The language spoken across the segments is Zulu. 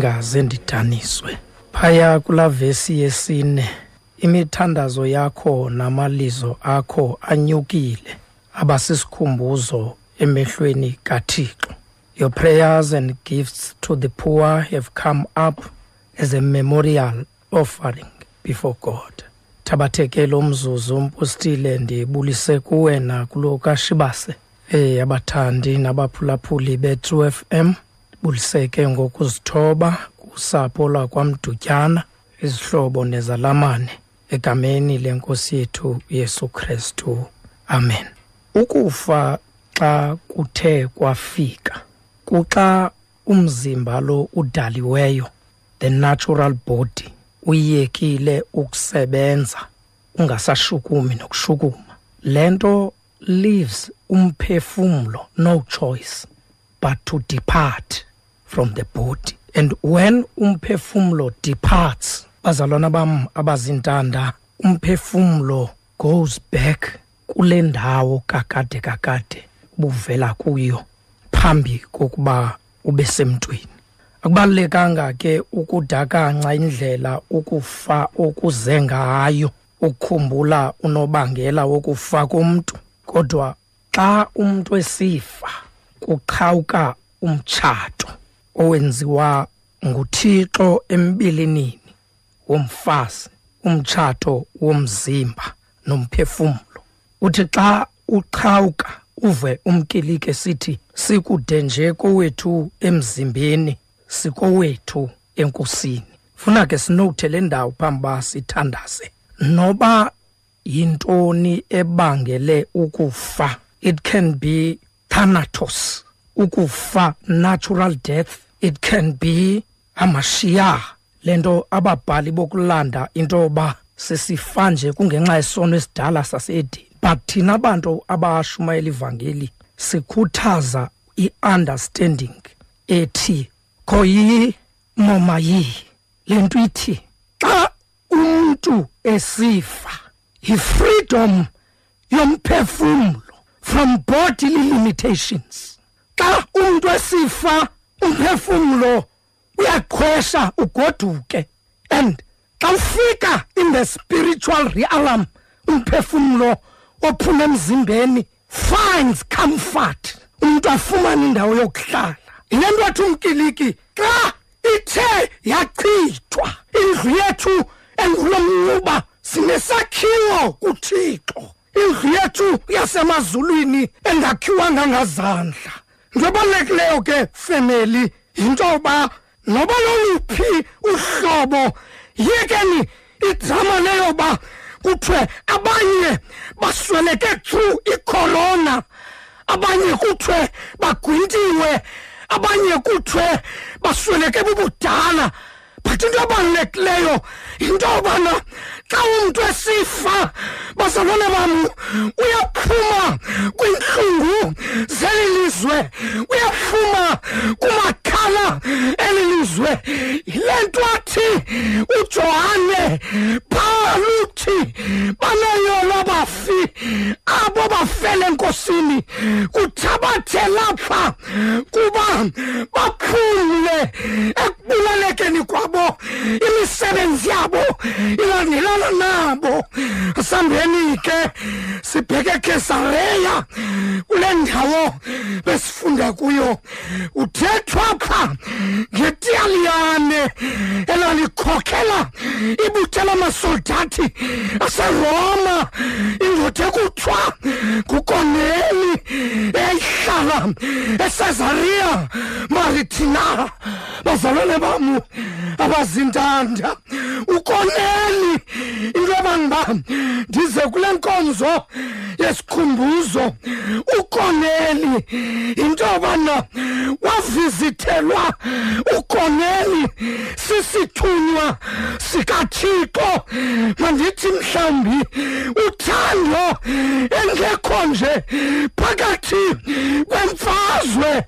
mandingaze ndidaniswe. Phaya kulaa vesi yesine imithandazo yakho namalizo akho anyukile. Abasisikhumbuzo emehlweni kaThixo. Your prayers and gifts to the poor have come up as a memorial offering before God. Thabathekelo umzuzu umpostile ndibulise kuwe nakulo kashibase. Eh abathandi nabaphulaphuli be-True FM buliseke ngokuzithoba kusapho lwakwamdutyana izihlobo nezalamane egameni lenkosi yethu Yesu Kristu. Amen. Ukufa xa kuthe kwafika kuxa umzimba lo udaliweyo the natural body uyekile ukusebenza ungasashukumi nokushukuma. Lento leaves umphefumlo no choice but to depart. From the body and when umphefumlo departs bazalwana bam abazintanda umphefumlo goes back kule ndawo kakade kakade buvela kuyo phambi kokuba ube semntwini. Akubalulekanga ke ukudakanca indlela ukufa okuze ngayo ukukhumbula unobangela wokufa komntu. Kodwa xa umuntu esifa kuqhawuka umtshato. Owenziwa nguThixo embilinini womfazi umtshato womzimba nomphefumlo uthi xa uqhawuka uve umkilike sithi sikude nje kowethu emzimbeni sikowethu enkosini. Funa ke sinothe le ndawo phambi ba sithandaze noba yintoni ebangele ukufa? It can be thanatos ukufa natural death. It can be amashiya lento ababhali bokulanda into yoba sesifa nje kungenxa yesono esidala sasedini but thina abantu abashumayela ivangeli sikhuthaza i-understanding ethi khoyi noma yi lento ithi xa umuntu esifa yi-freedom yomphefumlo from bodily limitations. Xa umuntu esifa umphefumlo uyaqhwesha ugoduke. And xa ufika in the spiritual realm umphefumlo ophuma emzimbeni finds comfort. Umuntu afumane indawo yokuhlala. Yile nto wathi umkiliki xa ithe yachithwa indlu yethu engulomncuba sinesakhiwo kuthixo. Indlu yethu yasemazulwini engakhiwanga ngazandla. Into ebalulekileyo ke femeli yinto yoba noba loluphi uhlobo yekeni idrama leyoba kuthiwe abanye basweleke through icorona abanye kuthiwe bagwintiwe abanye kuthiwe basweleke bubudala. But into ebalulekileyo yinto yobana xa umntu esifa bazalwane bam uyaphuma kwiintlungu zeli lizwe uyaphuma kumakhala eli lizwe yile nto athi ujohane phaa luthi banayolo bafi abo bafele enkosini kuthabathe lapha kuba baphumle ekubulalekeni kwabo imisebenzi yabo ilandelana nabo. Sambeni ke sibheke kesareya kule ndawo besifunda kuyo. Uthethwa pha ngetiyaliyane elalikhokhela ibuthe lamasoldathi aseroma. Indoda ekuthiwa ngukoneli eyayihlala esezariya maritina. Bazalwane bam abazintanda. Ukoneli into yobangiba ndize kule nkonzo yesikhumbuzo. Ukoneli into yobana wavizithelwa ukoneli sisithunywa sikathixo. Mandithi mhlawumbi uthando engekho nje phakathi kwemfazwe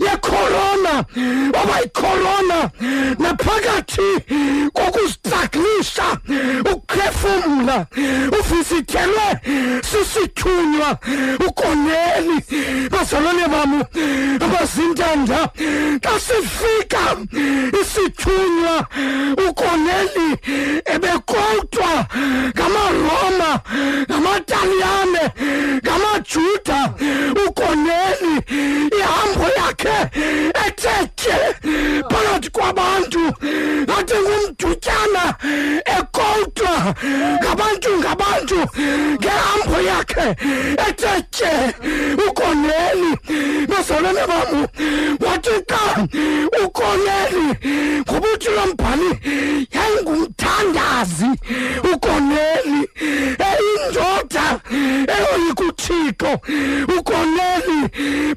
yecorona obayicorona naphakathi kokuzistaklisha ukuphefumla uvizithelwe sisithunywa. Ukoneli bazalwane bam abazintanda xa sifika isithunywa ukoneli ebekodwa ngamaroma ngamataliyane ngamajuda. Ukoneli ihambo yakhe ethetye phakathi kwabantu ngathi ngumdutyana ekodwa ngabantu ngabantu ngehambo yakhe ethetye ukoneli bazalwane bam wathi xa ukoneli ngobuthi lo mbhali yayingumthandazi ukoneli eyindoda eyoyikuthixo ukoneli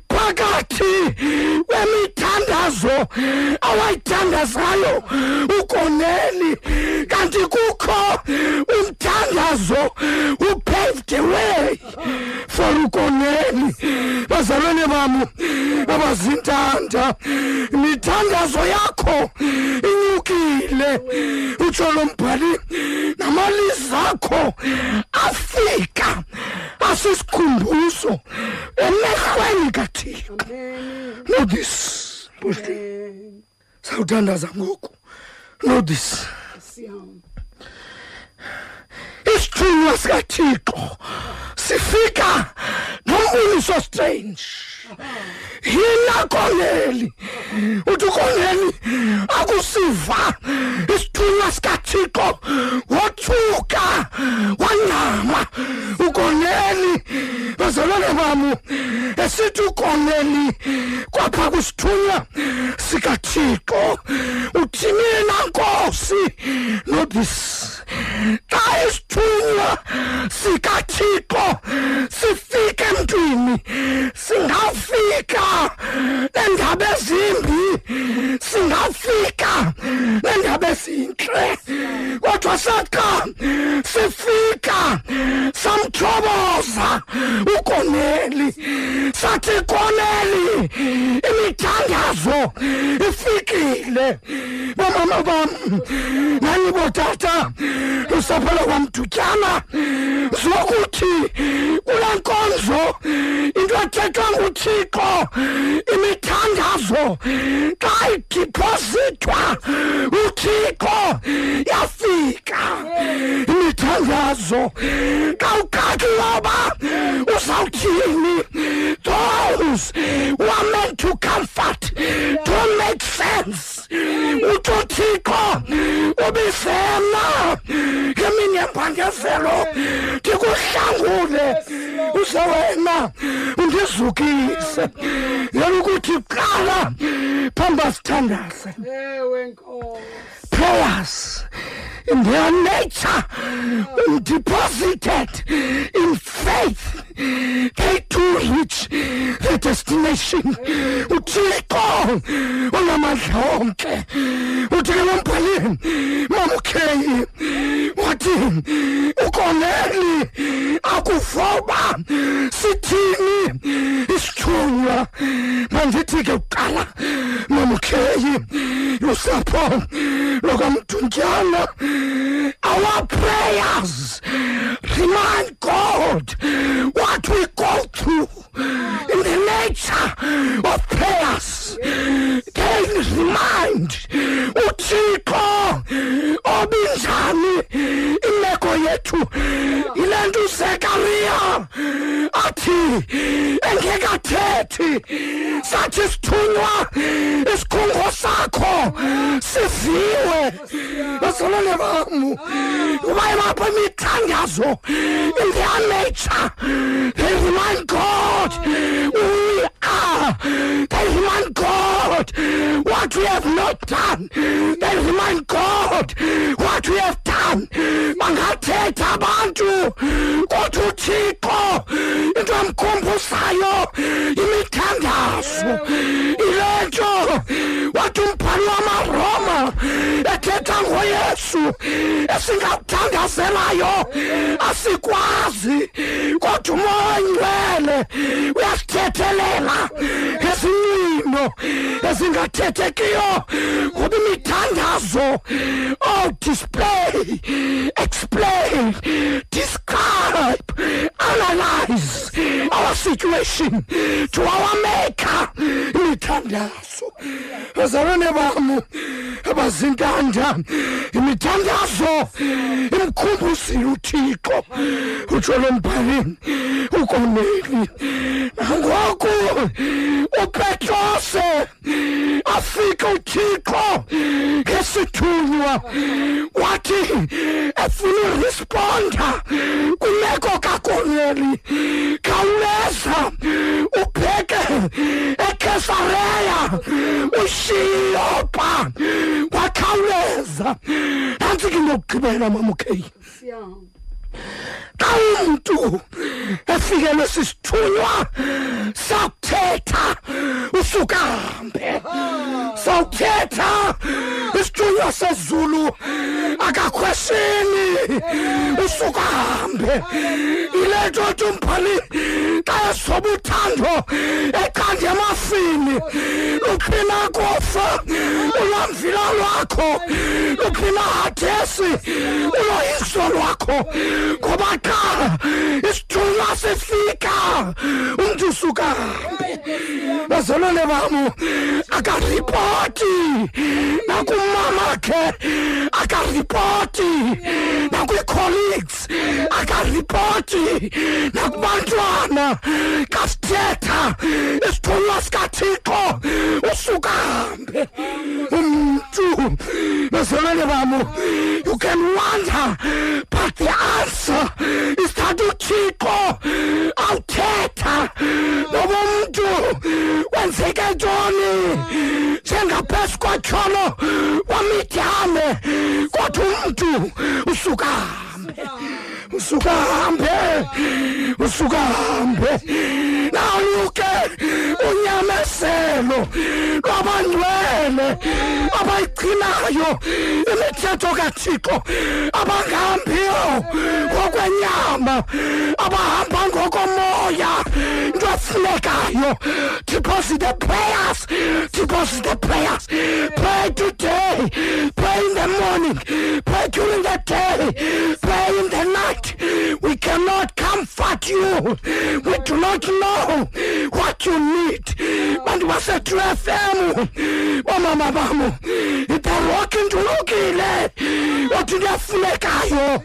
phakathi kwemithandazo awayithandazayo ukoneli yakho. Inyukile utsho lo akho afika asisikhumbuso emehlweni kathixo. Know this sawuthandaza ngoku. Know this isithunywa sikathixo sifika nombuliso strange yina koneli uthi ukoneli akusiva. Isithunywa sikathixo wothuka wancama ukoneli bazalwane bam esithi ukoneli kwapha kwisithunywa sikathixo. Uthimile nankosi nothis xa isithunywa sikathixo sifike emntwini singafika! Neendaba ezimbi! Singafika! Neendaba ezintle kodwa saxa sifika! Samthoboza ukoneli! Sathi koneli imithandazo ifikile. Bomama bam nani bootata lusapho lwakwamdutyana zokuthi kule nkonzo into ethethwa nguthixo imithandazo xa idiphozithwa uthixo yafika. Imithandazo xa uqakiloba uzawuthini? Those who are meant to comfort don't make sense. Uthi uthixo ubisena ngemini yempangezelo ndikuhlangule. Uze wena undizukise. Yena ukuthi qala phamba sithandaze ewe nkosi. Prayers in their nature when deposited in faith they do reach the destination. Uthixo unamandla onke uthi ke lombhaleni mamukheyi wathi ukoneli akufoba. Sithini? Isithunywa. Mandithi ke kuqala mamukheyi lusapho lokamduntyana our prayers remind god what we go through in the nature of prayers. They remind uthixo obinjani imeko yethu yile nto uzekariya athi engekathethi sathi sithunywa isikhungo sakho siviwe. Bam god. Are. They remind god. What we have not done. Then remind god. What we have done. Bangathetha abantu. Kodwa amkhumbuzayo imithandazo ile nto wathi umbhali wamaroma ethetha ngoyesu esingawuthandazelayo asikwazi kodwa umoya uyasithethelela ezincino ezingathethekiyo ngoba imithandazo oh display explain describe analyze situation to our maker. Imithandazo bazalwane bam abazintanda. Imithandazo imkhumbuzile uthixo utsho lo mbhalini ukoneli nangoku upetrose afike uthixo ngesithunywa wathi efuna urisponda kwimeko kakoneli khawuleza ubheke ekesareya ushiyopa wakhawuleza. Nantsi ke ndokugqibela mamukheyi xa umntu efikelwe sisithunywa sakuthetha usukambe sawuthetha isithunywa sezulu akakhweshini usukambe ile nto thi umbhali xa esoba uthando eqanda emafini luphina kufa? Ulwamvila lwakho. Luphina hadesi? Uloyiso lwakho. Ngoba xa isithunywa sifika umntu usukambe bazalwane bam akaripoti. Nakumama khe akaripoti. Nakwi-colleagues akaripoti. Nakubantwana. Kasithetha isithunywa sikathixo usukambe. Umntu bazalwane bam you can wonder but the answer is that uthixo awuthetha. Noba umntu kwenzeke ntoni? Njengaphezu kwatyholo wamidyane kodwa umntu usukambe. Usukambe usukambe nawuke unyamezelo lwabangcwele imithetho kathixo abangahambiyo ngokwenyama abahamba ngokomoya into efunekayo deposit the prayers deposit the prayers. Pray today pray in the morning pray during the day pray in the night. We cannot comfort you. We do not know what you need bantu base-2 fm bomama bam iberoki ndulukile othi into efunekayo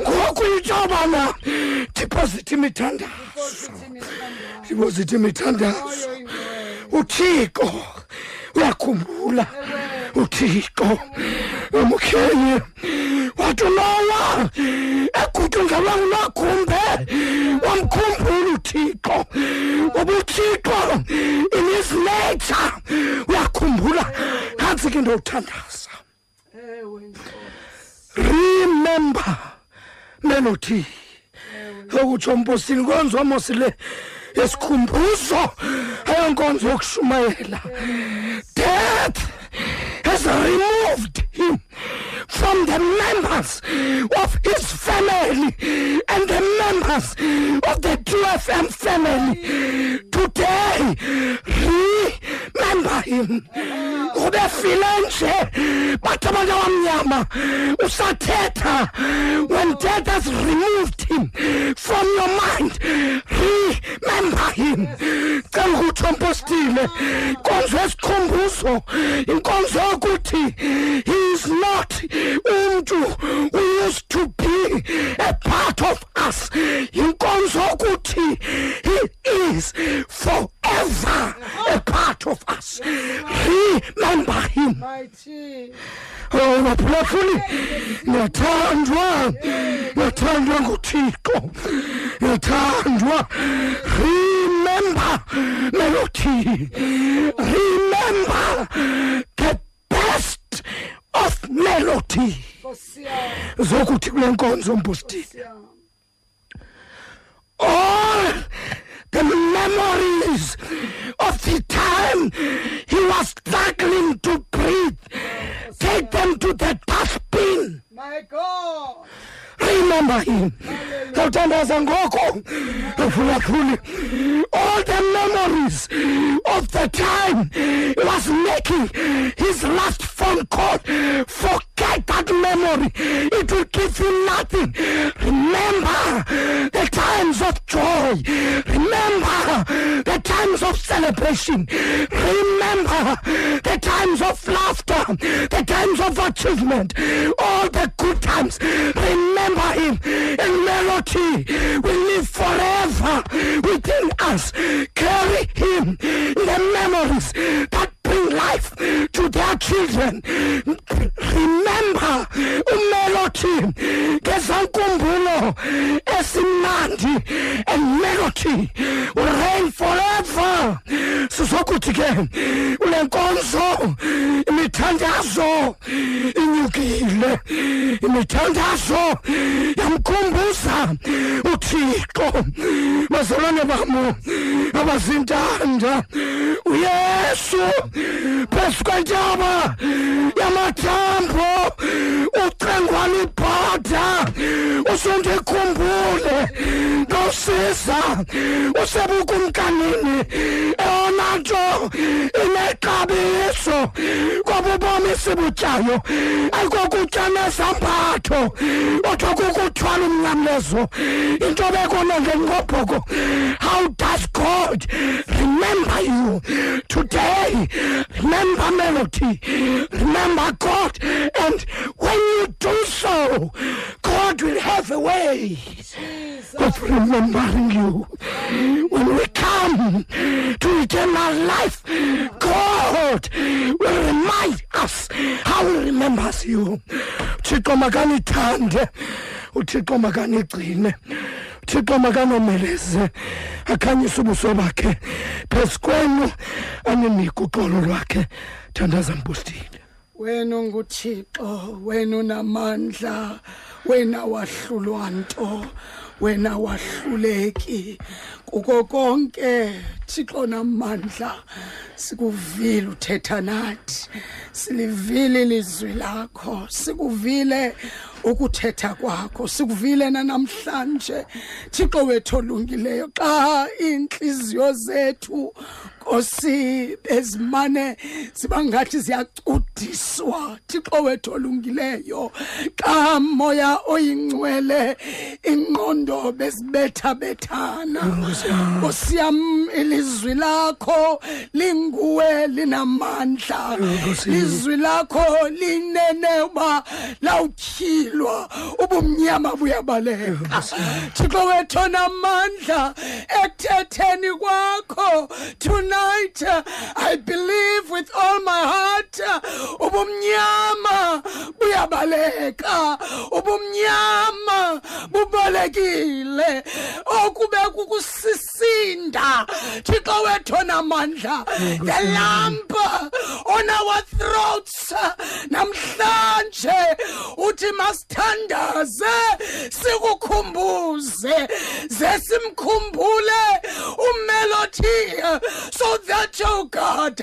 ngoku intobana deposit imithandazo deposit imithandazo uthixo uyakhumbula. Uthixo umkhenye wathi unowa egutyungelwa ngulwagumbe wamkhumbula uthixo. Ngoba uthixo in his nature uyakhumbula. Nantsi ke ndowuthandaza remember melody okutsho mpostini konzwa mosile yesikhumbuzo ayonkonzo yokushumayela. Death has removed him from the members of his family and the members of the 2FM family. Today, remember him. ubefile nje bathi abantu abamnyama usathetha when death has removed him from your mind remember him cela ukutsho mpostile inkonzo yesikhumbuzo inkonzo yokuthi he is not umntu who used to be a part of us. Inkonzo yokuthi he is forever a part of us. Oh, remember him. Oh baphulaphuli ngiyathandwa ngiyathandwa nguthixo. Ngiyathandwa remember melody remember melody. Zokuthi kule nkonzo mbustile all the memories of the time he was struggling to breathe take them to the dustbin. My God. Remember him. Sawuthandaza ngoko. All the memories of the time he was making his last phone call. Forget that memory. It will give you nothing. Remember the times of joy. Remember times of celebration. Remember the times of laughter the times of achievement all the good times. Remember him. In melody will live forever within us. Carry him in the memories that bring life to their children. Remember umelody ngezankumbulo esimnandi and melody will reign forever. Sizokuthi ke ule nkonzo imithandazo inyukile imithandazo yamkhumbuza uthixo. Bazalwane bam abazintanda uyesu phezu kwentaba yamathambo ucengwana ibhada usundikhumbule nosiza. Usebukumkanini. Eyona nto inexabiso. Kwabubomi sibutyayo ayikokutya nezambatho. Kodwa kukuthwala umnqamlezo into bekona ngenqobhoko how does god remember you today? Remember melody. Remember god. And when you do so god will have a way of remembering you. When we come to eternal life god will remind us how he remembers you. Thixo makanithande uthixo makanigcine uthixo makanomeleze akhanyise ubuso bakhe. Phezu kwenu aninike uxolo lwakhe. Thandaza mbustile. Wena unguthixo wena unamandla wena wahlulwa nto wena wahluleki. Kuko konke thixo namandla sikuvile uthetha nathi silivile ilizwi lakho sikuvile ukuthetha kwakho sikuvile nanamhlanje. Thixo wethu olungileyo xa iintliziyo zethu nkosi bezimane ziba ngathi ziyacudiswa thixo wethu olungileyo xa moya oyingcwele ingqondo bezibethabethana. Nkosi yam ilizwi lakho linguwe linamandla. Ilizwi lakho linene uba lawutyhilwa ubumnyama buyabaleka. Thixo wethu namandla ekuthetheni kwakho tonight i believe with all my heart ubumnyama buyabaleka ubumnyama bubalekile. Okube kukusisinda thixo wethu namandla the lamp on our throats. Namhlanje uthi masithandaze sikukhumbuze ze simkhumbule umelody so that oh god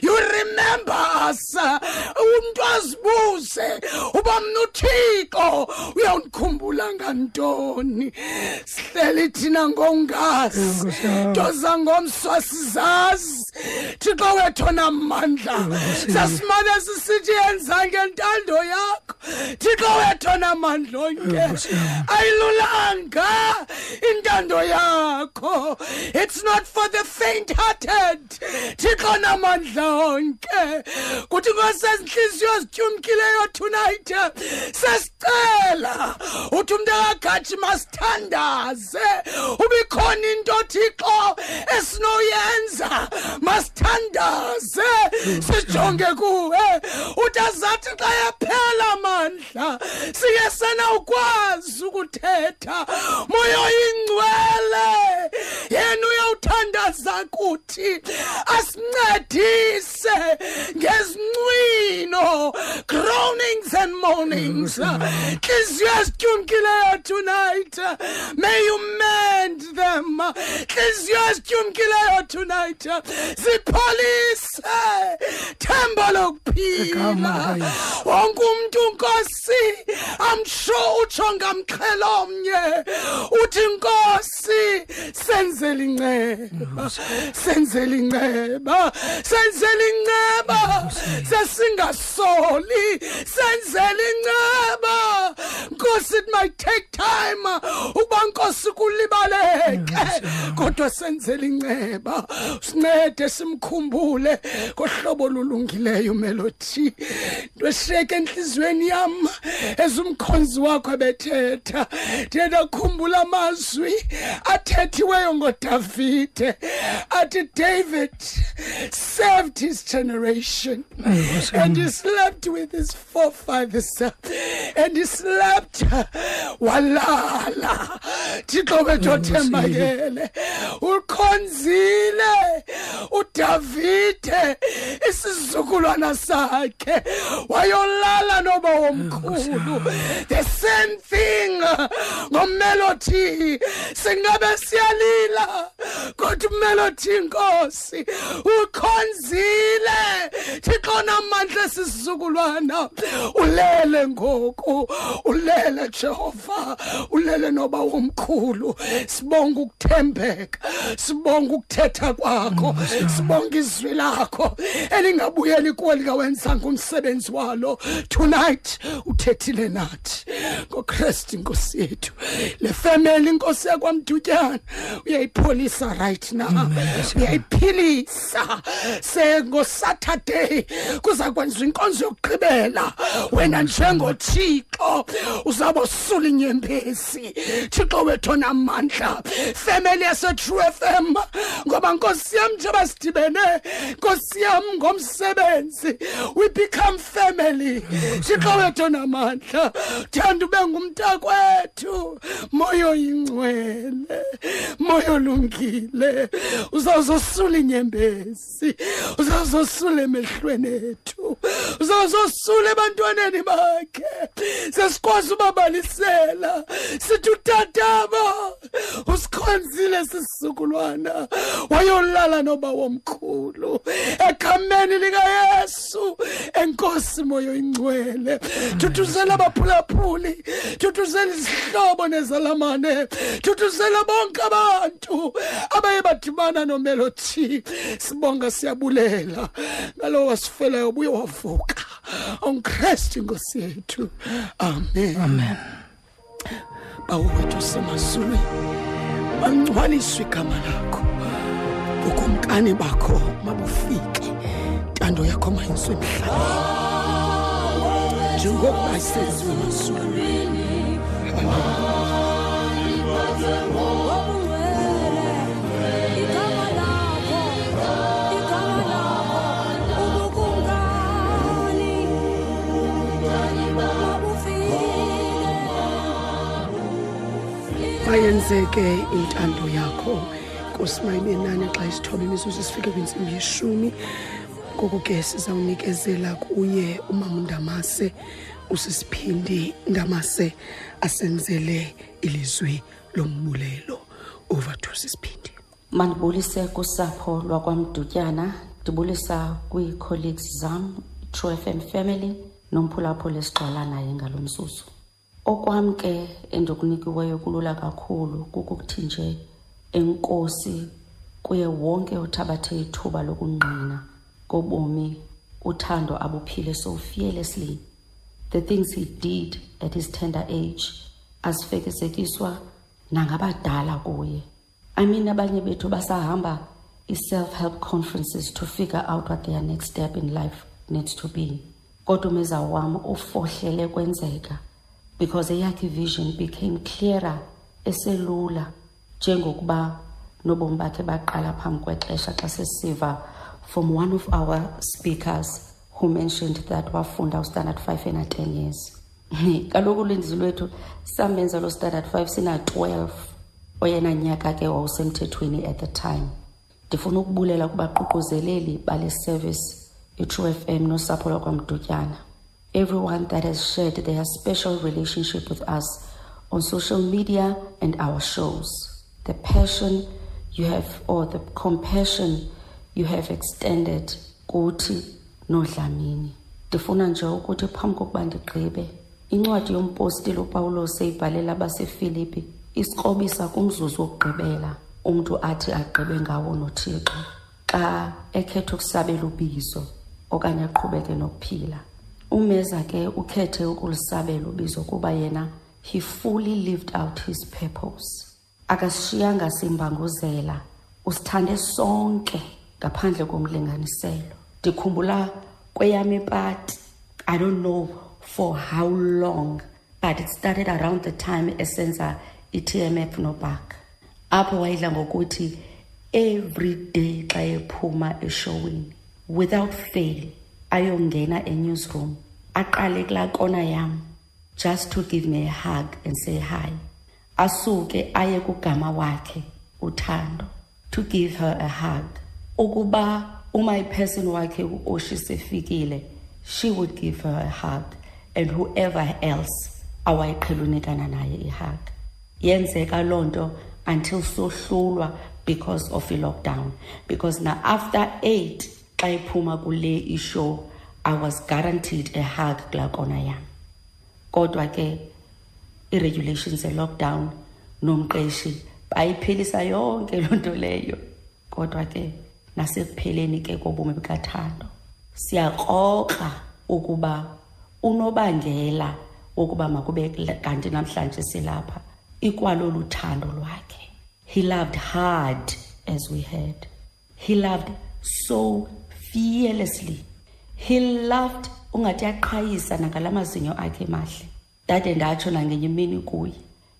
you remember us? Umntu azibuze uba mna uthixo uyawundikhumbula ngantoni? Sihleli thina ngongazi nto zangomswa sizazi thixo wethu namandla. Sasimane sisithi yenza ngentando yakho. Thixo wethu namandla onke. Ayilulanga intando yakho. It's not for the faint hearted thixo namandla onke. Kuthi ngosezinhliziyo zityumkileyo tonight sesicela uthi umntu akagathi masithandaze. Ubikhona into thixo esinoyenza masithandaze. Sijonge kuwe. Uthi azathi xa yaphela amandla sike senawukwazi ukuthetha. Moya oyingcwele yena uyawuthandaza kuthi. asincedise ngezincwino groanings and moanings. Ntliziyo ezityumkileyo tonight may you mend them. Ntliziyo ezityumkileyo tonight zipholise thembo lokuphila. Wonke umntu nkosi I'm sure utsho ngamxhelo omnye. Uthi Nkosi, senzele inceba. Senzele inceba. Senzele inceba. Sesingasoli. Senzele inceba. Nkosi it might take time uba Nkosi kulibaleke. Kodwa senzele inceba. Sincede simkhumbule kohlobo olulungileyo melody. Ndwesheke enhlizweni yam ezumkhonzi wakho ebethetha. Ndiye ndakhumbula amazwi athethiweyo ngoDavide. Athi David served his generation and he slept with his forefathers and he slept walala. Thixo wethu othembakele ukhonzile uDavide isizukulwana sakhe wayolala noba womkhulu the same thing ngomelody singabe siyalila. Kodwa umelody inkosi ukhonzile. Thixo namandla esizukulwana ulele ngoku ulele jehova ulele noba womkhulu sibonga ukuthembeka sibonga ukuthetha kwakho sibonga izwi lakho elingabuyeli kuwe likawenzanga umsebenzi walo. Tonight uthethile nathi ngokristu inkosi yethu le family inkosi yakwamdutyana uyayipholisa right now. Uyayiphilisa. Sengosaturday kuza kwenziwa inkonzo yokugqibela. Wena njengothixo uzawube usula inyembezi thixo wethu onamandla family yasetrue fm ngoba nkosi yam njengoba sidibene nkosi yam ngomsebenzi. We become family. Thixo wethu onamandla thanda ube ngumntakwethu. Moyo yingcwele moyo olungile uzawuzosula inyembezi uzawuzosula emehlweni ethu uzawuzosula ebantwaneni bakhe. Sesikwazi ubabalisela sithi utataba usikhonzile sisizukulwana wayolala noba womkhulu egameni likayesu enkosi moyo ingcwele thuthuzela abaphulaphuli thuthuzela izihlobo nezalamane thuthuzela bonke abantu abaye badibana nomelodi sibonga siyabulela. Ngalo wasifelayo buye wavuka. Ongkristu inkosi yethu amen. Amen bawethu semazulwini bangcwaliswe igama lakho. Ukumkani bakho mabufike. Ntando yakho mayiswe emhlabeni. Njengokuba isenziwe emazulwini igama lakho igama lakho ubukumkani mabufike mayenzeke intando yakho nkosi mayibe nani xa isithoba imizuzu sifike kwintsimbi yeshumi. Ngoku ke sizawunikezela kuye umama undamase usisiphindi ndamase asenzele ilizwi lombulelo over to sisiphindi mandibulise kusapho lwakwamdutyana ndibulisa kwii-colleagues zam true fm family nomphulaphula esigxwala naye ngalo mzuzu. Okwam ke endikunikiweyo kulula kakhulu kukuthi nje enkosi kuye wonke othabathe ithuba lokungqina. Kobomi uthando abuphile so fearlessly the things he did at his tender age azifekizekiswa nangabadala kuye. I mean abanye bethu basahamba i-self-help conferences to figure out what their next step in life needs to be. Kodwa umeza wam ufohlele kwenzeka because eyakhe vision became clearer eselula njengokuba nobomi bakhe baqala phambi kwexesha xa sesiva from one of our speakers who mentioned that wafunda ustandard 5 ena 10 years. Kaloku ulinzi lwethu samenza lo standard 5 sina-12 oyena nyaka ke wawusemthethweni at the time. Ndifuna ukubulela kubaququzeleli bale service i-true f m nosapho lwakwamdutyana. Everyone that has shared their special relationship with us on social media and our shows. The passion you have, or the compassion you have extended kuthi nodlamini. Ndifuna nje ukuthi phambi kokuba ndigqibe incwadi yompostile uPawulos eyibhalela abaseFilipi isikrobisa kumzuzu wokugqibela umuntu athi agqibe ngawo noThixo xa ekhetha ukusabela ubizo okanye aqhubeke nokuphila umeza ke ukhethe ukulisabela ubizo kuba yena he fully lived out his purpose akasishiyanga simbanguzela usithande sonke ngaphandle komlinganiselo. Ndikhumbula kweyami ipati i don't know for how long but it started around the time esenza i-tmf nobak apho wayidla ngokuthi every day xa ephuma eshowini without fail ayongena enewsroom aqale kulaa kona yam just to give me a hug and say hi. Asuke aye kugama wakhe uthando to give her a hug. Ukuba uma iperson wakhe u-oshis efikile she would give her a hug and whoever else awayeqhela unikana naye ihug. Yenzeka loo nto until sohlulwa because of i-lockdown. Because na after eight xa iphuma kule ishow i was guaranteed a hug kulaa yam. Kodwa ke i-regulations e-lockdown nomqeshi bayiphelisa yonke loo nto leyo. Kodwa ke nasekupheleni ke kobomi bukathando. Siyakrokrha ukuba unobangela wokuba makube kanti namhlanje silapha ikwalolu thando lwakhe. He loved hard as we heard he loved so fearlessly. He loved ungathi yaqhayisa nakala mazinyo akhe mahle. Dade ndatsho nangenye imini kuye.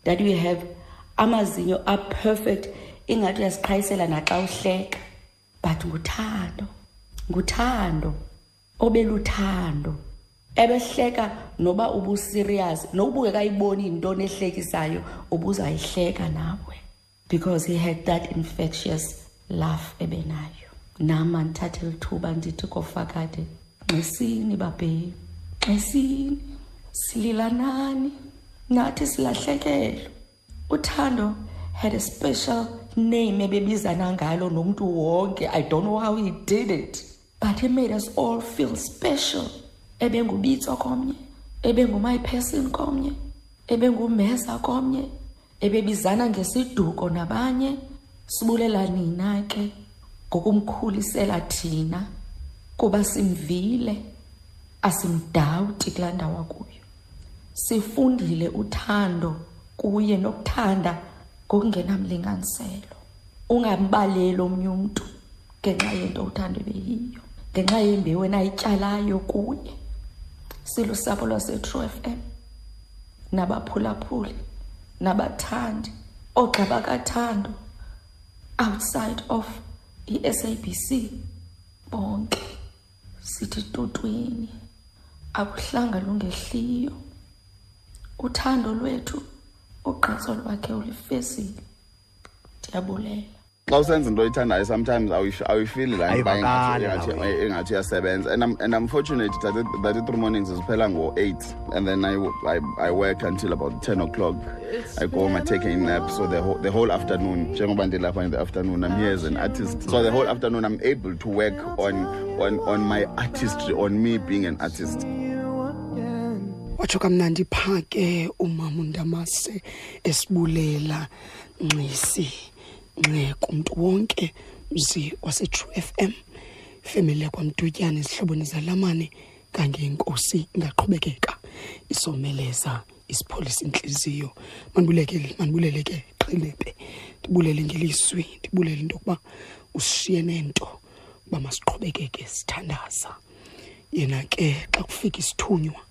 That we have amazinyo aperfect ingathi uyasiqhayisela naxa uhleka. But nguthando nguthando obeluthando ebehleka noba ubuserious nobungekayiboni intoni ehlekisayo ubuzayihleka nawe. Because he had that infectious laugh ebenayo. Nama ndithathe lithuba ndithi kofakade nxisini babheyi nxisini sililanani nathi silahlekelwe. Uthando had a special name ebebizana ngalo nomuntu wonke. I don't know how he did it but he made us all feel special. Ebengubitso komnye ebengumayiperson komnye ebengumeza komnye ebebizana ngesiduko nabanye. Sibulela nina ke ngokumkhulisela thina kuba simvile asimdawuti kulaa ndawo kuyo sifundile uthando kuye nokuthanda ngokungenamlinganiselo. Ungambaleli omnye umntu ngenxa yento uthando ebeyiyo ngenxa yembewu enayityalayo kuye. Silusapho lwasetrue f m nabaphulaphuli nabathandi oogxa kathando outside of i-sabc bonke. Sithi tutwini akuhlanga lungehliyo uthando lwethu ugqatso lwakhe ulifezile ndiyabulela. Xa usenza into oyithandayo sometimes awuyi- awuyifili laa nto uba Ayivakali ingathi- nawe. ingathi ingathi iyasebenza. And I'm, and I'm fortunate that it- that i-three mornings ziphela ngo-eight. And then I, I, I work until about 10 o'clock. I go home i take a nap. So the whole, the whole afternoon njengoba ndilapha in the afternoon i'm here as an artist. So the whole afternoon i'm able to work on, on, on my artistry on me being an artist watsho kamnandi phaa ke umama undamase esibulela nxisi nxe umntu wonke mzi wasetrue f m. Ifemeli yakwamdutyana ezihloboni zalamane kangenkosi ingaqhubekeka isomeleza isipholisa intliziyo mandibuleke mandibulele ke qilebe ndibulele ngelizwi ndibulele into yokuba usishiye nento uba masiqhubekeke sithandaza. Yena ke xa kufika isithunywa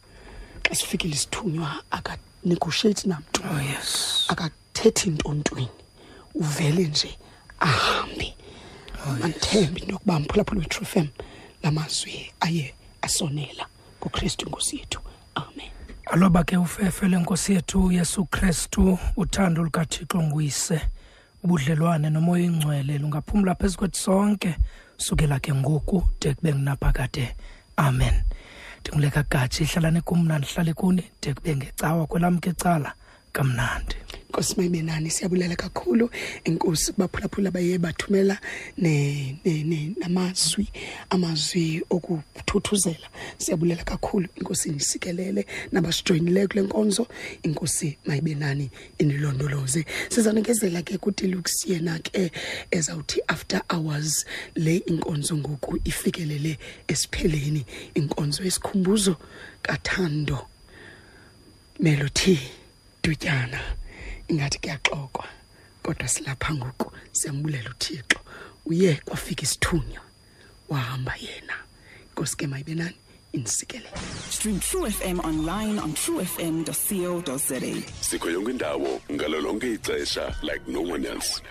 xa sifikile isithunywa akanegotiate namntu. Oh yes. Akathethi ntontweni uvele nje ahambe. Mandithembe into yokuba mphulaphula wetru f m la mazwi aye asonela ngokristu inkosi yethu. Amen. Aloba ke ufefe lenkosi yethu yesu kristu uthando lukathixo nguyise ubudlelwane nomoya ingcwele lungaphumla phezu kwethu sonke sukela ke ngoku de kube ngunaphakade. Amen. Ndinguleka gaji hlalane kumna ndihlale kuni de kube ngecawa kwelam ke cala kamnandi nkosi mayibenani siyabulela kakhulu. Enkosi kubaphulaphula baye bathumela namazwi amazwi okuthuthuzela. Siyabulela kakhulu. Inkosi nisikelele nabasijoyinileyo kule nkonzo. Inkosi mayibenani inilondoloze. Sizanikezela ke kudelux yena ke ezawuthi after hours le inkonzo ngoku ifikelele esipheleni. Inkonzo yesikhumbuzo kathando melody dutyana ingathi kuyaxokwa kodwa silapha ngoku siyambulela uthixo. Uye kwafika isithunywa wahamba yena. Inkosi ke mayibenani inisikelele Stream True FM online on truefm.co.za. sikho yonke indawo ngalo lonke ixesha like no one else.